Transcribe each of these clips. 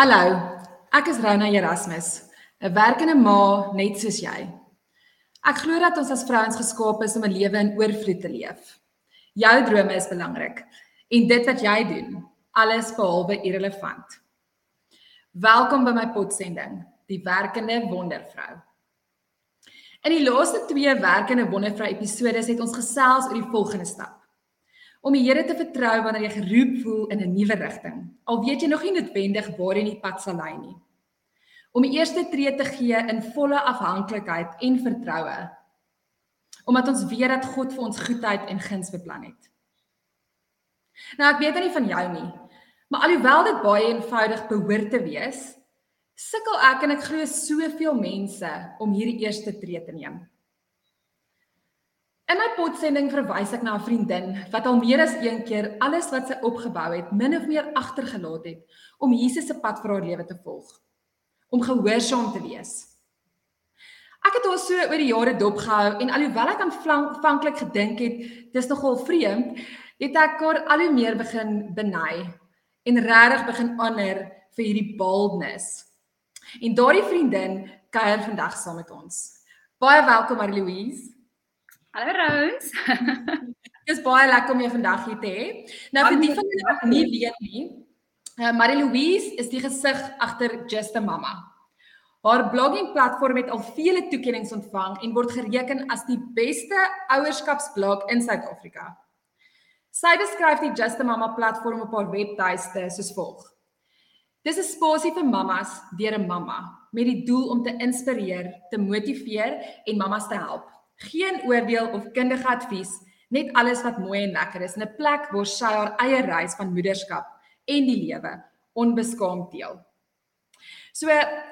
Hallo, ek is Rona Erasmus, 'n werkende ma net soos jy. Ek glo dat ons as vrouens geskaap is om 'n lewe in oorvloed te leef. Jou drome is belangrik en dit wat jy doen, alles behalwe irrelevant. Welkom by my potsending, die werkende wondervrou. In die laaste 2 werkende wondervrou episode het ons gesels oor die volgende stap om die Here te vertrou wanneer jy geroep voel in 'n nuwe rigting. Al weet jy nog nie noodwendig waarheen die pad sal lei nie. Om die eerste tree te gee in volle afhanklikheid en vertroue. Omdat ons weet dat God vir ons goedheid en guns beplan het. Nou ek weet nie van jou nie, maar alhoewel dit baie eenvoudig behoort te wees, sukkel ek en ek glo soveel mense om hierdie eerste tree te neem. In my potsending verwys ek na 'n vriendin wat al meer as een keer alles wat sy opgebou het min of meer agtergelaat het om Jesus se pad vir haar lewe te volg, om gehoorsaam te wees. Ek het haar so oor die jare dopgehou en alhoewel ek aanvanklik gedink het dis nogal vreemd, het ek haar al hoe meer begin beny en regtig begin honor vir hierdie boldness. En daardie vriendin kuier vandag saam met ons. Baie welkom Marie Louise. Hallo Rose. Dit is baie lekker om jou vandag hier te hê. Nou vir die van julle wat nie weet nie, uh, Marie Louise is die gesig agter Just a Mama. Haar blogging platform het al vele toekenninge ontvang en word gereken as die beste ouerskapsblog in Suid-Afrika. Sy beskryf die Just a Mama platform op haar webtuiste soos volg: Dis 'n spasie vir mammas deur 'n mamma met die doel om te inspireer, te motiveer en mammas te help. Geen oordeel of kundige advies, net alles wat mooi en lekker is in 'n plek waar sy haar eie reis van moederskap en die lewe onbeskaamd deel. So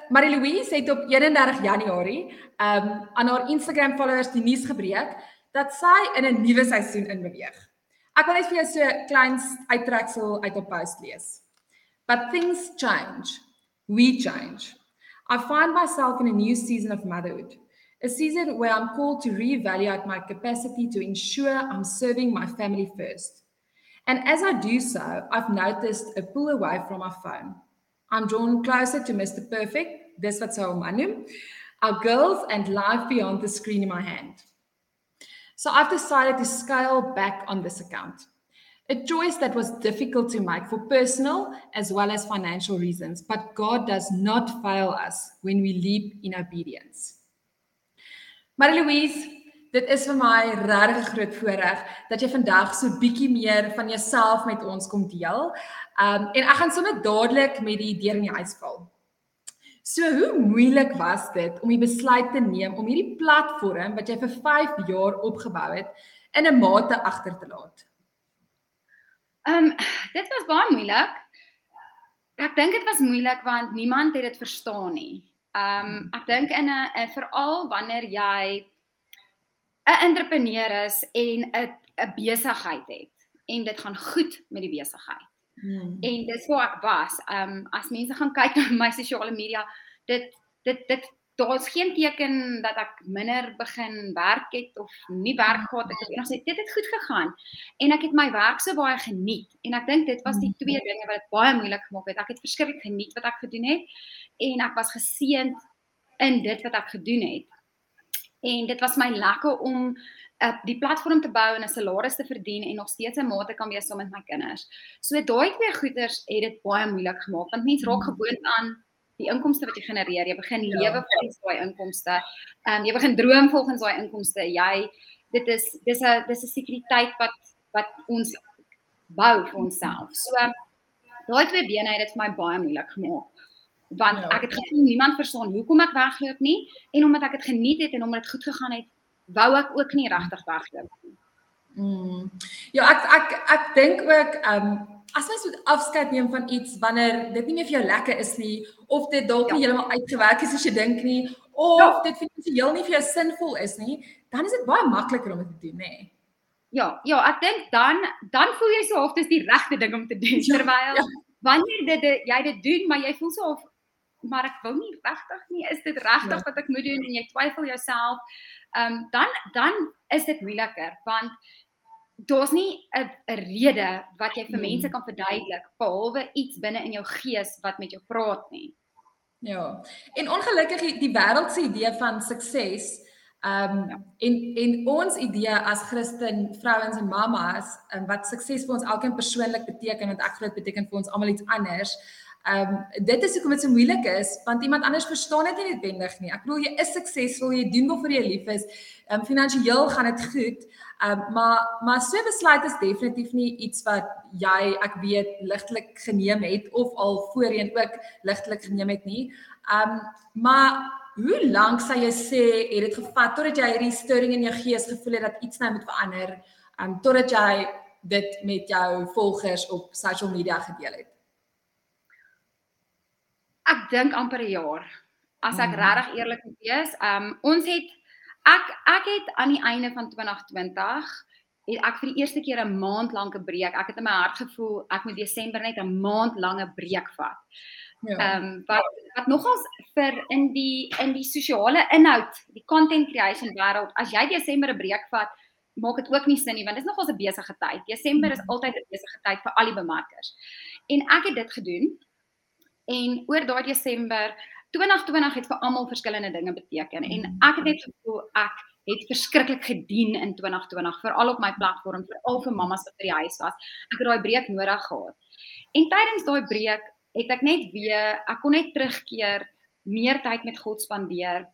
Marie Louise het op 31 Januarie um aan haar Instagram followers die nuus gebreek dat sy in 'n nuwe seisoen inbeweeg. Ek wil net vir jou so 'n klein uittreksel uit op post lees. But things change. We change. I find myself in a new season of motherhood. A season where I'm called to reevaluate my capacity to ensure I'm serving my family first. And as I do so, I've noticed a pull away from my phone. I'm drawn closer to Mr. Perfect, this wat sou hom our girls and life beyond the screen in my hand. So I've decided to scale back on this account. A choice that was difficult to make for personal as well as financial reasons, but God does not fail us when we leap in obedience. Marie Louise, dit is vir my regtig 'n groot voorreg dat jy vandag so bietjie meer van jouself met ons kom deel. Um en ek gaan sommer dadelik met die deur in die huis val. So hoe moeilik was dit om die besluit te neem om hierdie platform wat jy vir 5 jaar opgebou het in 'n mate agter te laat? Um dit was baie moeilik. Ek dink dit was moeilik want niemand het dit verstaan nie. Um ek dink in 'n veral wanneer jy 'n entrepreneur is en 'n 'n besigheid het en dit gaan goed met die besigheid. Hmm. En dis waar ek was. Um as mense gaan kyk na my sosiale media, dit dit dit daar's geen teken dat ek minder begin werk het of nie werk gehad het. Ek het nog sê dit het goed gegaan en ek het my werk so baie geniet en ek dink dit was die twee hmm. dinge wat dit baie moeilik gemaak het. Ek het verskriklik geniet wat ek gedoen het en ek was geseënd in dit wat ek gedoen het. En dit was my lekker om uh, die platform te bou en 'n salaris te verdien en nog steeds 'n ma te kan wees saam met my kinders. So daai twee goeders het dit baie moeilik gemaak want mense raak gewoond aan die inkomste wat jy genereer. Jy begin ja. lewe volgens daai inkomste. Ehm um, jy begin droom volgens daai inkomste. Jy dit is dis 'n dis 'n sekuriteit wat wat ons bou vir onsself. So daai twee bene het dit vir my baie moeilik gemaak want ja. ek het gevoel niemand verstaan hoekom ek wegloop nie en omdat ek dit geniet het en omdat dit goed gegaan het, wou ek ook nie regtig wegloop nie. Mm. Ja, ek ek ek dink ook ehm um, as mens moet afskeid neem van iets wanneer dit nie meer vir jou lekker is nie of dit dalk nie ja. heeltemal uitgewerk is soos jy dink nie of ja. dit finansiëel nie vir jou sinvol is nie, dan is dit baie makliker om dit te doen, nê. Ja, ja, ek dink dan dan voel jy so of dit is die regte ding om te doen ja, terwyl ja. wanneer dit jy dit doen, maar jy voel so of maar ek wou nie regtig nie, is dit regtig ja. wat ek moet doen en jy twyfel jouself, ehm um, dan dan is dit moeiliker want daar's nie 'n rede wat jy vir mense kan verduidelik behalwe iets binne in jou gees wat met jou praat nie. Ja. En ongelukkig die, die wêreld se idee van sukses ehm um, ja. en en ons idee as Christen vrouens en mammas um, wat sukses vir ons elkeen persoonlik beteken en ek glo dit beteken vir ons almal iets anders. Ehm um, dit is hoekom dit so moeilik is want iemand anders verstaan dit nie noodwendig nie. Ek bedoel jy is suksesvol, jy doen wat vir jou lief is. Ehm um, finansiëel gaan dit goed. Ehm um, maar maar so besluit is definitief nie iets wat jy ek weet ligtelik geneem het of al voorheen ook ligtelik geneem het nie. Ehm um, maar hoe lank sal jy sê het dit gevat totdat jy hierdie stirring in jou gees gevoel het dat iets nou moet verander? Ehm um, totdat jy dit met jou volgers op social media gedeel het. Ek dink amper 'n jaar. As ek mm. regtig eerlik moet wees, ehm um, ons het Ek ek het aan die einde van 2020 het ek vir die eerste keer 'n maand lank 'n breek. Ek het in my hart gevoel ek moet Desember net 'n maand lange breek vat. Ja. Ehm um, wat wat nogals vir in die in die sosiale inhoud, die content creation wêreld, as jy Desember 'n breek vat, maak dit ook nie sin nie want dit is nogals 'n besige tyd. Desember is mhm. altyd 'n besige tyd vir al die bemarkers. En ek het dit gedoen. En oor daai Desember 2020 het vir almal verskillende dinge beteken en mm. ek het net gevoel ek het verskriklik gedien in 2020 veral op my platform veral vir mammas wat by die huis was. Ek het daai breek nodig gehad. En tydens daai breek het ek net weer ek kon net terugkeer, meer tyd met God spandeer.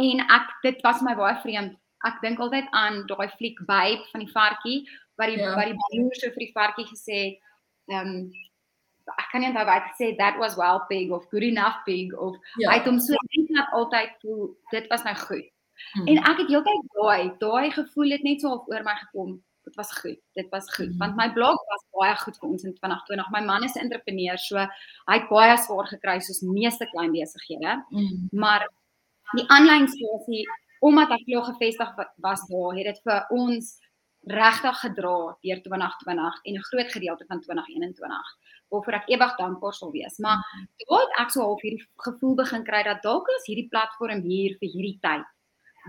En ek dit was my baie vreemd. Ek dink altyd aan daai fliek Babe van die varkie wat die ja. wat die broer so vir die varkie gesê het, ehm um, ek kan nie onthou wat hy sê that was well big of good enough big of ja. hy het hom so net altyd voel dit was nou goed. Hmm. En ek het heeltyd daai daai gevoel het net so op oor my gekom. Dit was goed. Dit was goed hmm. want my blog was baie goed vir ons in 2020. My man is 'n entrepreneur, so hy het baie swaar gekry soos meeste klein besighede. Hmm. Maar die aanlyn spasie omdat ek glo gevestig was daar, het dit vir ons regtig gedra deur 2020 en 'n groot gedeelte van 2021 waarvoor ek ewig dankbaar sal wees. Maar toe het ek so half hierdie gevoel begin kry dat dalk is hierdie platform hier vir hierdie tyd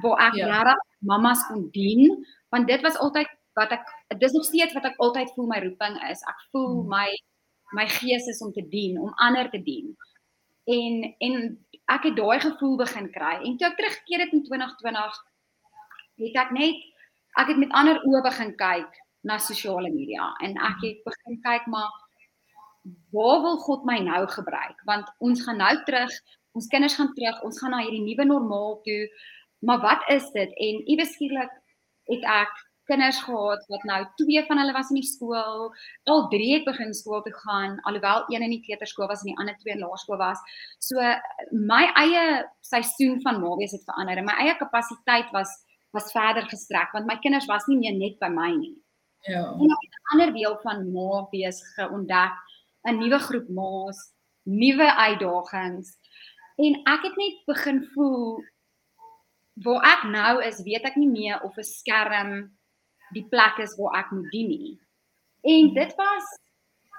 waar ek ja. regtig mammas kon dien want dit was altyd wat ek dis nog steeds wat ek altyd voel my roeping is. Ek voel hmm. my my gees is om te dien, om ander te dien. En en ek het daai gevoel begin kry. En toe ek teruggekeer het in 2020 het ek net ek het met ander oë begin kyk na sosiale media en ek het begin kyk maar waar wil God my nou gebruik? Want ons gaan nou terug ons kinders gaan terug ons gaan na hierdie nuwe normaal toe. Maar wat is dit? En iewes skielik het ek kinders gehad wat nou twee van hulle was in die skool al drie het begin skool toe gaan alhoewel een in die kleuterskool was en die ander twee in laerskool was. So my eie seisoen van ma wees het verander en my eie kapasiteit was was verder gestrek want my kinders was nie meer net by my nie. Ja. En ek het 'n ander deel van ma wees geontdek, 'n nuwe groep ma's, nuwe uitdagings en ek het net begin voel waar ek nou is, weet ek nie meer of 'n skerm die plek is waar ek moet dien nie. En dit was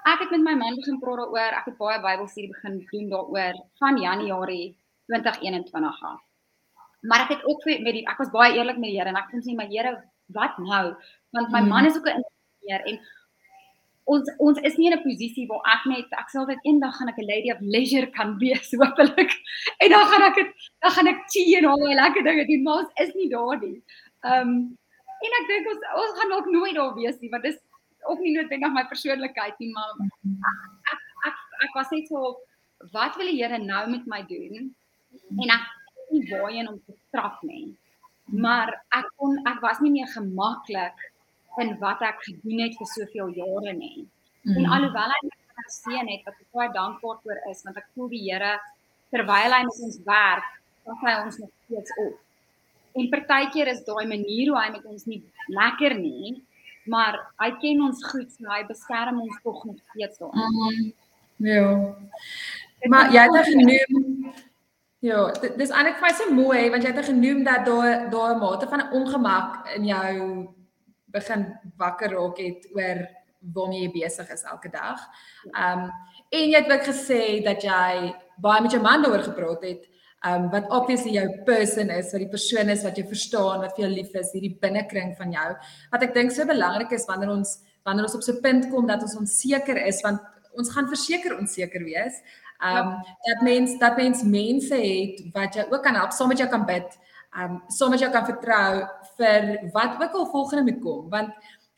ek het met my man begin praat daaroor, ek het baie Bybelstudie begin doen daaroor van Januarie 2021 af. Maar ek het ook vir met die ek was baie eerlik met die Here en ek kon sê maar Here, wat nou? Want my hmm. man is ook 'n ingenieur en ons ons is nie in 'n posisie waar ek net ek sal dit eendag gaan ek 'n lady of leisure kan wees hopelik. En dan gaan ek dit dan gaan ek tea en al die lekker dinge doen, maar ons is nie daar nie. Ehm um, en ek dink ons ons gaan ook nooit daar wees nie, want dis ook nie noodwendig my persoonlikheid nie, maar ek ek ek, ek was net so wat wil die Here nou met my doen? En ek nie waarheen om te trap nie. Maar ek kon ek was nie meer gemaklik in wat ek gedoen het vir soveel jare nie. Mm. En alhoewel hy my geseën het, wat ek baie dankbaar vir is, want ek voel die Here terwyl hy met ons werk, dan hy ons nog steeds op. En partykeer is daai manier hoe hy met ons nie lekker nie, maar hy ken ons goed, so hy beskerm ons tog nog steeds daar. Mm, ja. Maar jy het nou genoem Ja, dis eintlik vir my so mooi want jy het genoem dat daar daar 'n mate van ongemak in jou begin wakker raak het oor waarmee jy besig is elke dag. Um en jy het ook gesê dat jy baie met jou man daaroor gepraat het um wat obviously jou person is, wat die persoon is wat jy verstaan, wat vir jou lief is, hierdie binnekring van jou. Wat ek dink so belangrik is wanneer ons wanneer ons op so 'n punt kom dat ons onseker is want ons gaan verseker onseker wees. Um dat mens dat mens mense het wat jy ook kan help, saam met jou kan bid, um saam met jou kan vertrou vir wat ook al volgende moet kom, want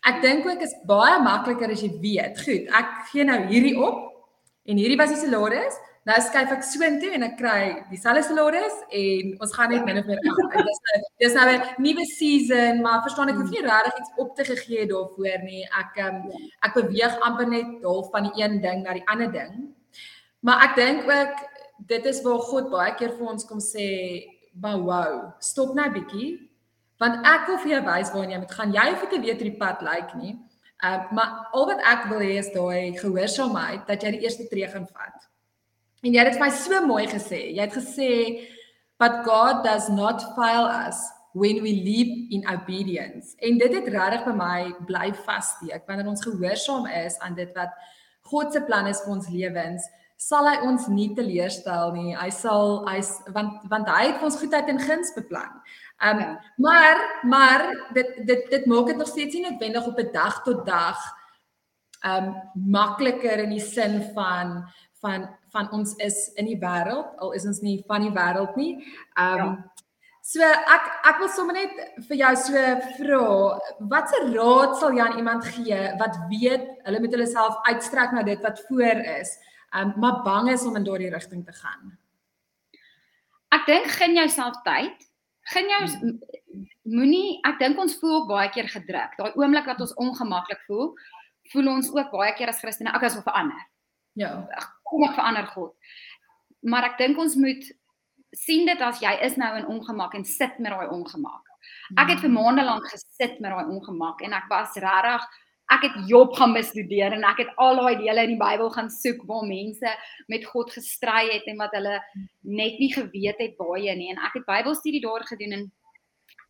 ek dink ook is baie makliker as jy weet, goed, ek gee nou hierdie op en hierdie was die salaris Nou skuif ek soontoe en ek kry dieselfde salaris en ons gaan net min of meer aan. Dis nou dis nou 'n nuwe season, maar verstaan ek hoef nie regtig iets op te gegee daarvoor nie. Ek um, ek beweeg amper net half van die een ding na die ander ding. Maar ek dink ook dit is waar God baie keer vir ons kom sê, "Maar wow, stop nou bietjie." Want ek wil vir jou wys waar jy moet gaan. Jy hoef nie te weet hoe die pad lyk nie. Uh, maar al wat ek wil hê is daai gehoorsaamheid dat jy die eerste tree gaan vat. En jy het dit vir my so mooi gesê. Jy het gesê but God does not fail us when we live in obedience. En dit het regtig by my bly vassteek wanneer ons gehoorsaam is aan dit wat God se plan is vir ons lewens sal hy ons nie teleurstel nie. Hy sal hy want want hy het ons goedheid en guns beplan. Um ja. maar maar dit dit dit maak dit nog steeds nie noodwendig op 'n dag tot dag um makliker in die sin van van van ons is in die wêreld al is ons nie van die wêreld nie. Ehm um, ja. So ek ek wil sommer net vir jou so vra, watse raad sal jy aan iemand gee wat weet hulle moet hulle self uitstrek na dit wat voor is, ehm um, maar bang is om in daardie rigting te gaan? Ek dink gen jouself tyd. Gen jou moenie ek dink ons voel baie keer gedruk. Daai oomblik wat ons ongemaklik voel, voel ons ook baie keer as Christene ek as of verander. Ja, kom ek verander God. Maar ek dink ons moet sien dit as jy is nou in ongemak en sit met daai ongemak. Ek het vir maande lank gesit met daai ongemak en ek was regtig ek het Job gaan bestudeer en ek het al daai dele in die Bybel gaan soek waar mense met God gestry het en wat hulle net nie geweet het baie nie en ek het Bybelstudie daar gedoen en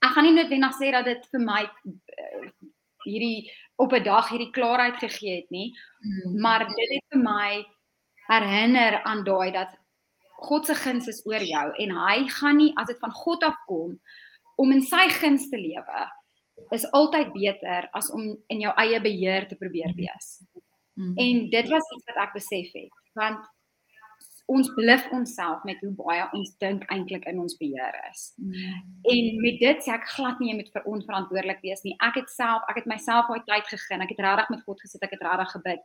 ek gaan nie noodwendig sê dat dit vir my uh, hierdie op 'n dag hierdie klaarheid gegee het nie mm. maar dit het vir my herinner aan daai dat God se guns is oor jou en hy gaan nie as dit van God af kom om in sy guns te lewe is altyd beter as om in jou eie beheer te probeer wees. Mm. En dit was iets wat ek besef het want ons bluf onsself met hoe baie ons dink eintlik in ons beheer is. Mm. En met dit sê ek glad nie jy moet veronverantwoordelik wees nie. Ek het self, ek het myself daai tyd gegee. Ek het regtig met God gesit, ek het regtig gebid.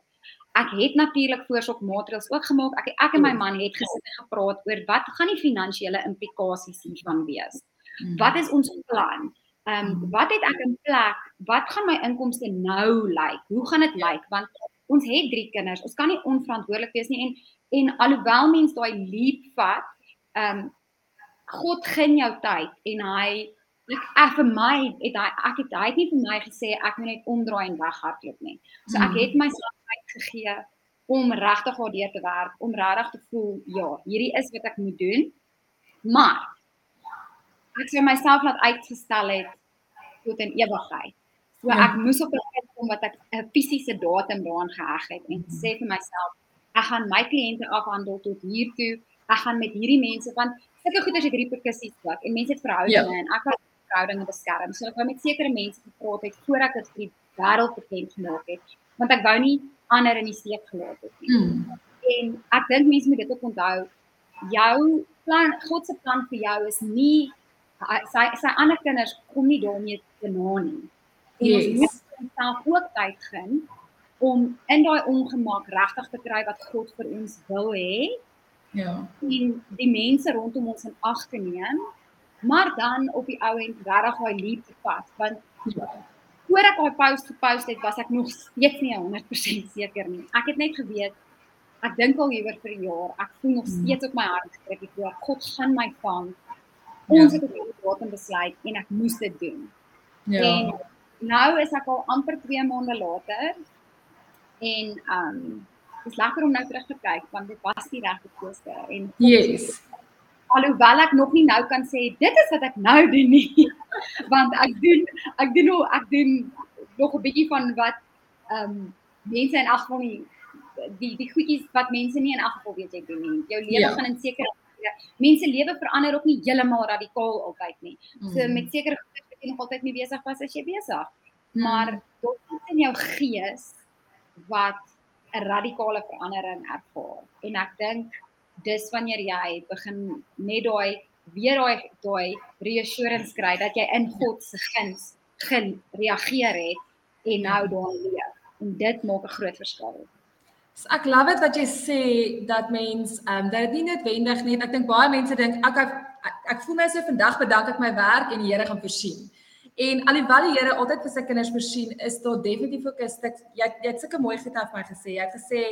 Ek het natuurlik voorsorgmaatreëls ook gemaak. Ek ek en my man het gesit en gepraat oor wat gaan die finansiële implikasies hiervan wees. Mm. Wat is ons plan? Ehm um, wat het ek in plek? Wat gaan my inkomste nou lyk? Hoe gaan dit lyk? Want ons het drie kinders. Ons kan nie onverantwoordelik wees nie en en alhoewel mens daai leap vat, ehm um, God gun jou tyd en hy ek ek vir my het hy ek het hy het nie vir my gesê ek moet net omdraai en weghardloop nie. So ek het myself tyd gegee om regtig daardeur te werk, om regtig te voel ja, hierdie is wat ek moet doen. Maar ek sou myself laat uitgestel het tot 'n ewigheid. So ja. ek moes op 'n punt kom wat ek 'n fisiese datum daaraan geheg het en sê vir myself ek gaan my kliënte afhandel tot hier toe. Ek gaan met hierdie mense want sulke goeders het reperkusies ook en mense het verhoudinge ja. en ek wil verhoudinge beskerm. So ek wou met sekere mense gepraat het voordat ek dit vir die wêreld bekend gemaak het want ek wou nie ander in die steek gelaat het nie. Mm. En ek dink mense moet dit ook onthou. Jou plan, God se plan vir jou is nie sy sy ander kinders kom nie daarmee te na nie. En yes. ons moet onsself ook tyd gun om in daai ongemak regtig te kry wat God vir ons wil hê. Ja. En die mense rondom ons in ag te neem, maar dan op die ou end regtig daai liefde vat want ja. voor ek daai post gepost het, was ek nog steeds nie 100% seker nie. Ek het net geweet ek dink al hieroor vir 'n jaar. Ek voel nog hmm. steeds op my hart gekry ek hoor God gaan my vang. Ons ja. het op datum besluit en ek moes dit doen. Ja. En nou is ek al amper 2 maande later en um dis lekker om nou terug te kyk want dit was die regte keuse en yes alhoewel ek nog nie nou kan sê dit is wat ek nou doen nie want ek doen ek doen nog ek doen nog 'n bietjie van wat um mense in elk geval nie die die goedjies wat mense nie in elk geval weet jy doen nie jou lewe ja. gaan in sekere mense lewe verander ook nie heeltemal radikaal altyd nie so mm. met sekere goed wat jy nog altyd nie besig was as jy besig maar mm. dit in jou gees wat 'n radikale verandering ervaar en ek dink dis wanneer jy begin net daai weer daai daai reassurance kry dat jy in God se guns gereageer het en nou daarin leef. En dit maak 'n groot verskil. So ek love dit wat jy sê dat mens ehm um, dat dit nie noodwendig net ek dink baie mense dink ek ek, ek voel my so vandag bedank ek my werk en die Here gaan voorsien. En alhoewel die Here altyd vir sy kinders voorsien, is daar definitief ook 'n stuk jy jy het sulke mooi goed af my gesê. Jy het gesê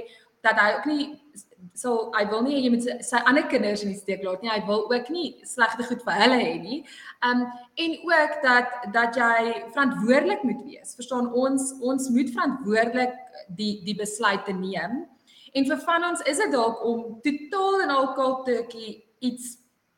dat hy ook nie sal hy wil nie jy moet sy ander kinders in die steek laat nie. Hy wil ook nie slegte goed vir hulle hê nie. Um en ook dat dat jy verantwoordelik moet wees. Verstaan ons ons moet verantwoordelik die die besluit te neem. En vir van ons is dit dalk om totaal en al kultuurtjie iets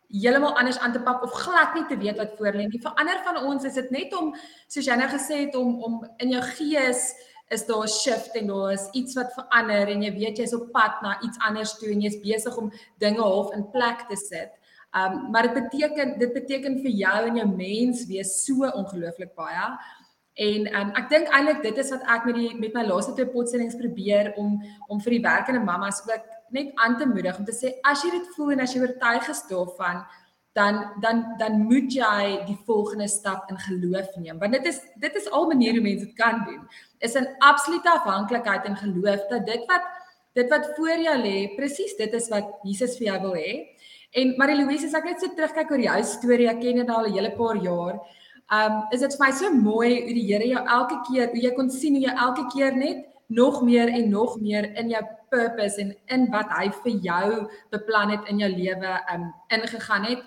heeltemal anders aan te pak of glad nie te weet wat voor lê nie. Vir ander van ons is dit net om soos jy nou gesê het om om in jou gees is daar 'n shift en daar is iets wat verander en jy weet jy's op pad na iets anders toe en jy's besig om dinge half in plek te sit. Um maar dit beteken dit beteken vir jou en jou mens wees so ongelooflik baie. En um ek dink eintlik dit is wat ek met die met my laaste twee potsendings probeer om om vir die werkende mammas ook net aan te moedig om te sê as jy dit voel en as jy oortuig is daarvan dan dan dan moet jy die volgende stap in geloof neem. Want dit is dit is al maniere hoe mense dit kan doen. Is 'n absolute afhanklikheid in geloof dat dit wat dit wat voor jou lê presies dit is wat Jesus vir jou wil hê. En Marie Louise as ek net so terugkyk oor jou storie ek ken dit al 'n hele paar jaar um is dit vir my so mooi hoe die Here jou elke keer hoe jy kon sien hoe jy elke keer net nog meer en nog meer in jou purpose en in wat hy vir jou beplan het in jou lewe um ingegaan het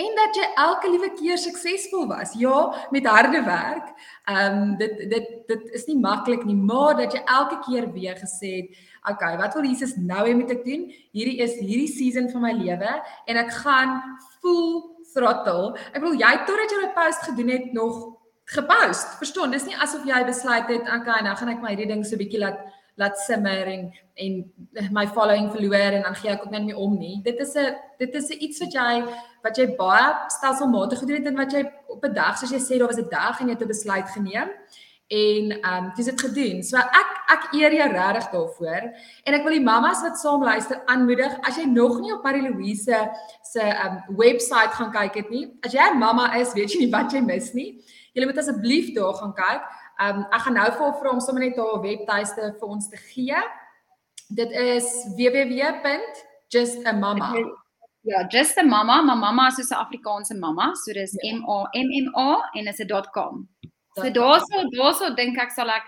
en dat jy elke liewe keer suksesvol was. Ja, met harde werk. Ehm um, dit dit dit is nie maklik nie, maar dat jy elke keer weer gesê het, "Oké, okay, wat wil Jesus nou hê moet ek doen? Hierdie is hierdie season van my lewe en ek gaan full throttle." Ek bedoel jy totdat jy 'n post gedoen het nog gepost. Verstaan? Dis nie asof jy besluit het, "Oké, okay, nou gaan ek my hierdie ding so bietjie laat laat simmer en en my following verloor en dan gee ek ook net nie om nie. Dit is 'n dit is 'n iets wat jy wat jy baie stelselmatig gedoen het en wat jy op 'n dag soos jy sê daar was 'n dag en jy het 'n besluit geneem en ehm um, dis dit gedoen. So ek ek eer jou regtig daarvoor en ek wil die mammas wat saam luister aanmoedig as jy nog nie op Marie Louise se ehm um, webwerf gaan kyk het nie. As jy 'n mamma is, weet jy nie wat jy mis nie. Jy moet asseblief daar gaan kyk. Ehm um, ek gaan nou vir vra om sommer net haar webtuiste vir ons te gee. Dit is www.justamama. Ja, just a mama, my mamma is 'n Afrikaanse mamma, so dis ja. M A M M A en is 'n .com. So daarso daarso dink ek sal ek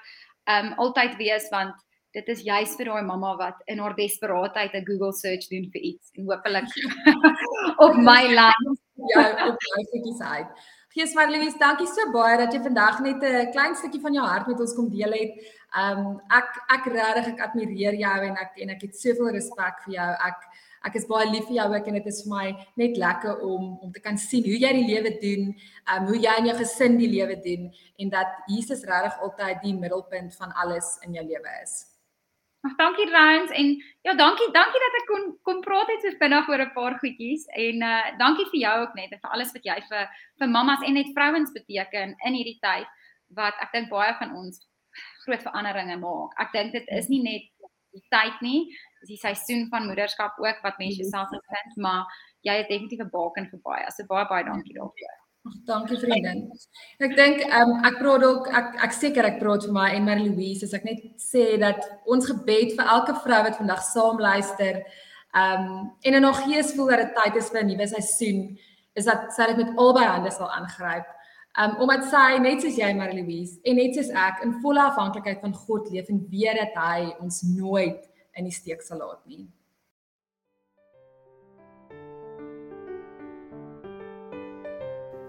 ehm um, altyd wees want dit is juis vir daai mamma wat in haar desperaatheid 'n Google search doen vir iets en hopelik op my land ja op my fetjies uit. Gees maar Louise, dankie so baie dat jy vandag net 'n klein stukkie van jou hart met ons kom deel het. Um, ek ek regtig ek admireer jou en ek en ek het soveel respek vir jou. Ek ek is baie lief vir jou ook en dit is vir my net lekker om om te kan sien hoe jy die lewe doen, um, hoe jy en jou gesin die lewe doen en dat Jesus regtig altyd die middelpunt van alles in jou lewe is. Ag dankie Rans en ja dankie dankie dat ek kon kom praat het so vinnig oor 'n paar goedjies en uh dankie vir jou ook net en vir alles wat jy vir vir mammas en net vrouens beteken in hierdie tyd wat ek dink baie van ons groot veranderinge maak. Ek dink dit is nie net die tyd nie, dis die seisoen van moederskap ook wat mense self vind, maar jy is definitief 'n baken vir baie. So baie baie dankie daarvoor. Ag dankie vriendin. Ek dink um, ek praat ook ek ek seker ek praat vir my en Marie Louise as ek net sê dat ons gebed vir elke vrou wat vandag saam luister ehm um, en in haar gees voel dat dit tyd is vir 'n nuwe seisoen is dat sy dit met albei hande sal aangryp. Um, omdat sy net soos jy Marie Louise en net soos ek in volle afhanklikheid van God leef en weet dat hy ons nooit in die steek sal laat nie.